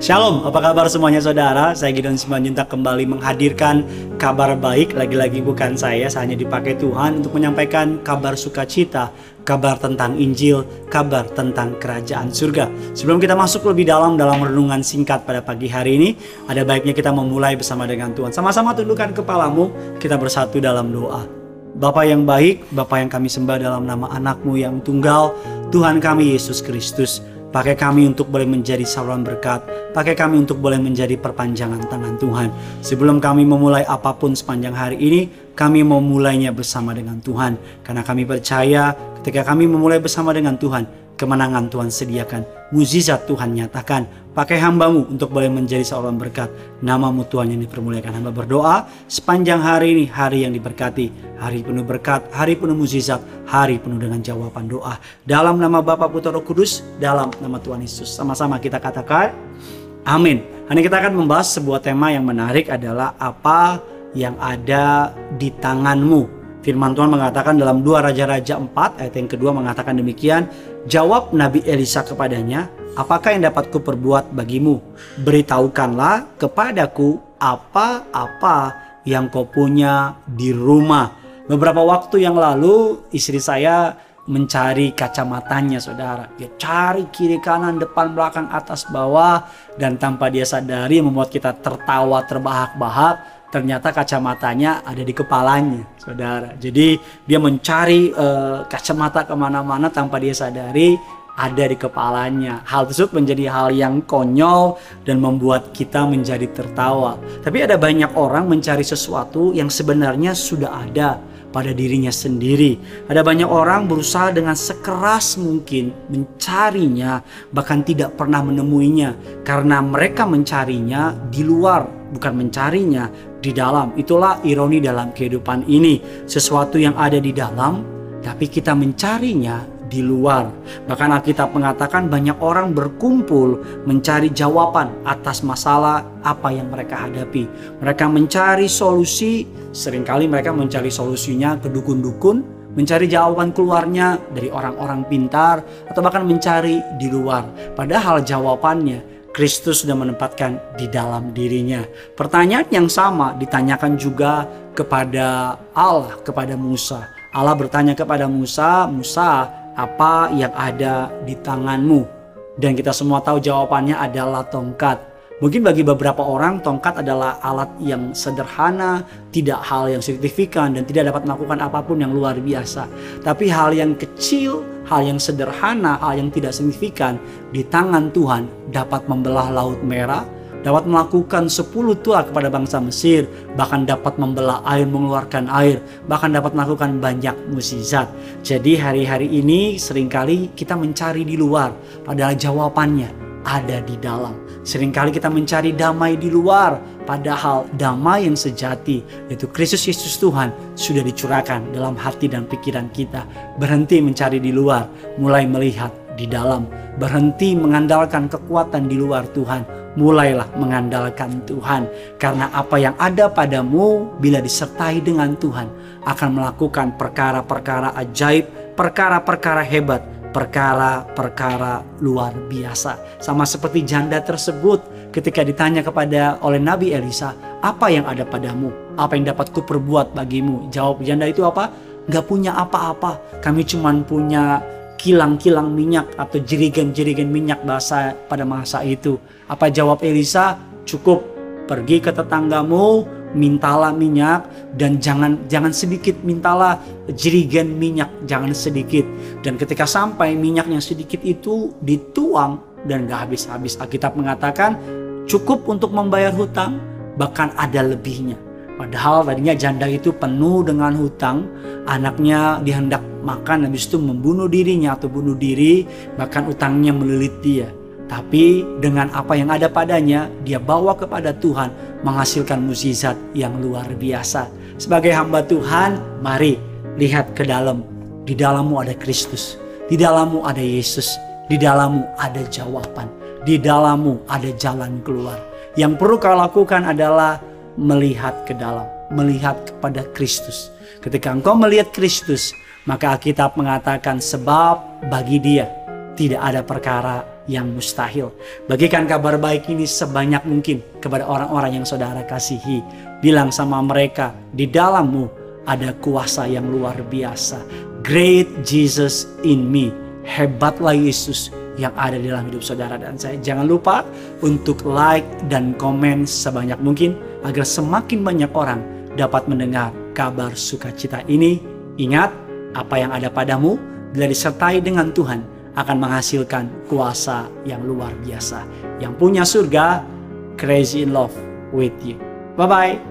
Shalom, apa kabar semuanya saudara? Saya Gideon Simanjuntak kembali menghadirkan kabar baik. Lagi-lagi bukan saya, saya hanya dipakai Tuhan untuk menyampaikan kabar sukacita Kabar tentang Injil, kabar tentang kerajaan surga. Sebelum kita masuk lebih dalam dalam renungan singkat pada pagi hari ini Ada baiknya kita memulai bersama dengan Tuhan. Sama-sama tundukkan kepalamu, kita bersatu dalam doa. Bapa yang baik, Bapa yang kami sembah dalam nama anakmu yang tunggal Tuhan kami Yesus Kristus Pakai kami untuk boleh menjadi saluran berkat. Pakai kami untuk boleh menjadi perpanjangan tangan Tuhan. Sebelum kami memulai apa pun sepanjang hari ini, kami memulainya bersama dengan Tuhan. Karena kami percaya ketika kami memulai bersama dengan Tuhan, kemenangan Tuhan sediakan. Mujizat Tuhan nyatakan. Pakai hambamu untuk boleh menjadi seorang berkat. Namamu Tuhan yang dipermuliakan. Hamba berdoa sepanjang hari ini hari yang diberkati. Hari penuh berkat, hari penuh mujizat, hari penuh dengan jawaban doa. Dalam nama Bapa Putra Roh Kudus, dalam nama Tuhan Yesus. Sama-sama kita katakan amin. Hari kita akan membahas sebuah tema yang menarik adalah apa yang ada di tanganmu. Firman Tuhan mengatakan dalam 2 Raja-Raja 4 ayat yang kedua mengatakan demikian. Jawab Nabi Elisa kepadanya, apakah yang dapat kuperbuat bagimu? Beritahukanlah kepadaku apa-apa yang kau punya di rumah. Beberapa waktu yang lalu istri saya mencari kacamatanya saudara. Dia cari kiri kanan depan belakang atas bawah dan tanpa dia sadari membuat kita tertawa terbahak-bahak ternyata kacamatanya ada di kepalanya, saudara. Jadi dia mencari uh, kacamata ke mana-mana tanpa dia sadari ada di kepalanya. Hal tersebut menjadi hal yang konyol dan membuat kita menjadi tertawa. Tapi ada banyak orang mencari sesuatu yang sebenarnya sudah ada pada dirinya sendiri. Ada banyak orang berusaha dengan sekeras mungkin mencarinya, bahkan tidak pernah menemuinya karena mereka mencarinya di luar, bukan mencarinya di dalam. Itulah ironi dalam kehidupan ini. Sesuatu yang ada di dalam, tapi kita mencarinya di luar. Bahkan Alkitab mengatakan banyak orang berkumpul mencari jawaban atas masalah apa yang mereka hadapi. Mereka mencari solusi, sering kali mereka mencari solusinya ke dukun-dukun, mencari jawaban keluarnya dari orang-orang pintar, atau bahkan mencari di luar. Padahal jawabannya Kristus sudah menempatkan di dalam dirinya. Pertanyaan yang sama ditanyakan juga kepada Allah, kepada Musa. Allah bertanya kepada Musa, "Musa, apa yang ada di tanganmu?" Dan kita semua tahu jawabannya adalah tongkat. Mungkin bagi beberapa orang tongkat adalah alat yang sederhana, tidak hal yang signifikan dan tidak dapat melakukan apa pun yang luar biasa. Tapi hal yang kecil, hal yang sederhana, hal yang tidak signifikan di tangan Tuhan dapat membelah laut merah, dapat melakukan 10 tua kepada bangsa Mesir, bahkan dapat membelah air, mengeluarkan air, bahkan dapat melakukan banyak musizat. Jadi hari-hari ini sering kali kita mencari di luar, padahal jawabannya ada di dalam. Seringkali kita mencari damai di luar, padahal damai yang sejati, yaitu Kristus Yesus Tuhan, sudah dicurahkan dalam hati dan pikiran kita. Berhenti mencari di luar, mulai melihat di dalam. Berhenti mengandalkan kekuatan di luar Tuhan, mulailah mengandalkan Tuhan. Karena apa yang ada padamu bila disertai dengan Tuhan akan melakukan perkara-perkara ajaib, perkara-perkara hebat perkara-perkara luar biasa. Sama seperti janda tersebut ketika ditanya kepada oleh Nabi Elisa, apa yang ada padamu? Apa yang dapat kuperbuat bagimu? Jawab janda itu apa? Gak punya apa-apa. Kami cuma punya kilang-kilang minyak atau jerigen-jerigen minyak bahasa pada masa itu. Apa jawab Elisa? Cukup pergi ke tetanggamu, mintalah minyak dan jangan jangan sedikit mintalah jerigen minyak jangan sedikit dan ketika sampai minyak yang sedikit itu dituang dan gak habis-habis Alkitab mengatakan cukup untuk membayar hutang bahkan ada lebihnya padahal tadinya janda itu penuh dengan hutang anaknya dihendak makan habis itu membunuh dirinya atau bunuh diri bahkan utangnya melilit dia tapi dengan apa yang ada padanya, dia bawa kepada Tuhan menghasilkan mukjizat yang luar biasa. Sebagai hamba Tuhan, mari lihat ke dalam. Di dalammu ada Kristus. Di dalammu ada Yesus. Di dalammu ada jawaban. Di dalammu ada jalan keluar. Yang perlu kau lakukan adalah melihat ke dalam. Melihat kepada Kristus. Ketika engkau melihat Kristus, maka Alkitab mengatakan sebab bagi dia tidak ada perkara yang mustahil. Bagikan kabar baik ini sebanyak mungkin kepada orang-orang yang saudara kasihi. Bilang sama mereka, di dalammu ada kuasa yang luar biasa. Great Jesus in me. Hebatlah Yesus yang ada di dalam hidup saudara dan saya. Jangan lupa untuk like dan komen sebanyak mungkin agar semakin banyak orang dapat mendengar kabar sukacita ini. Ingat, apa yang ada padamu bila disertai dengan Tuhan akan menghasilkan kuasa yang luar biasa. Yang punya surga, crazy in love with you. Bye-bye.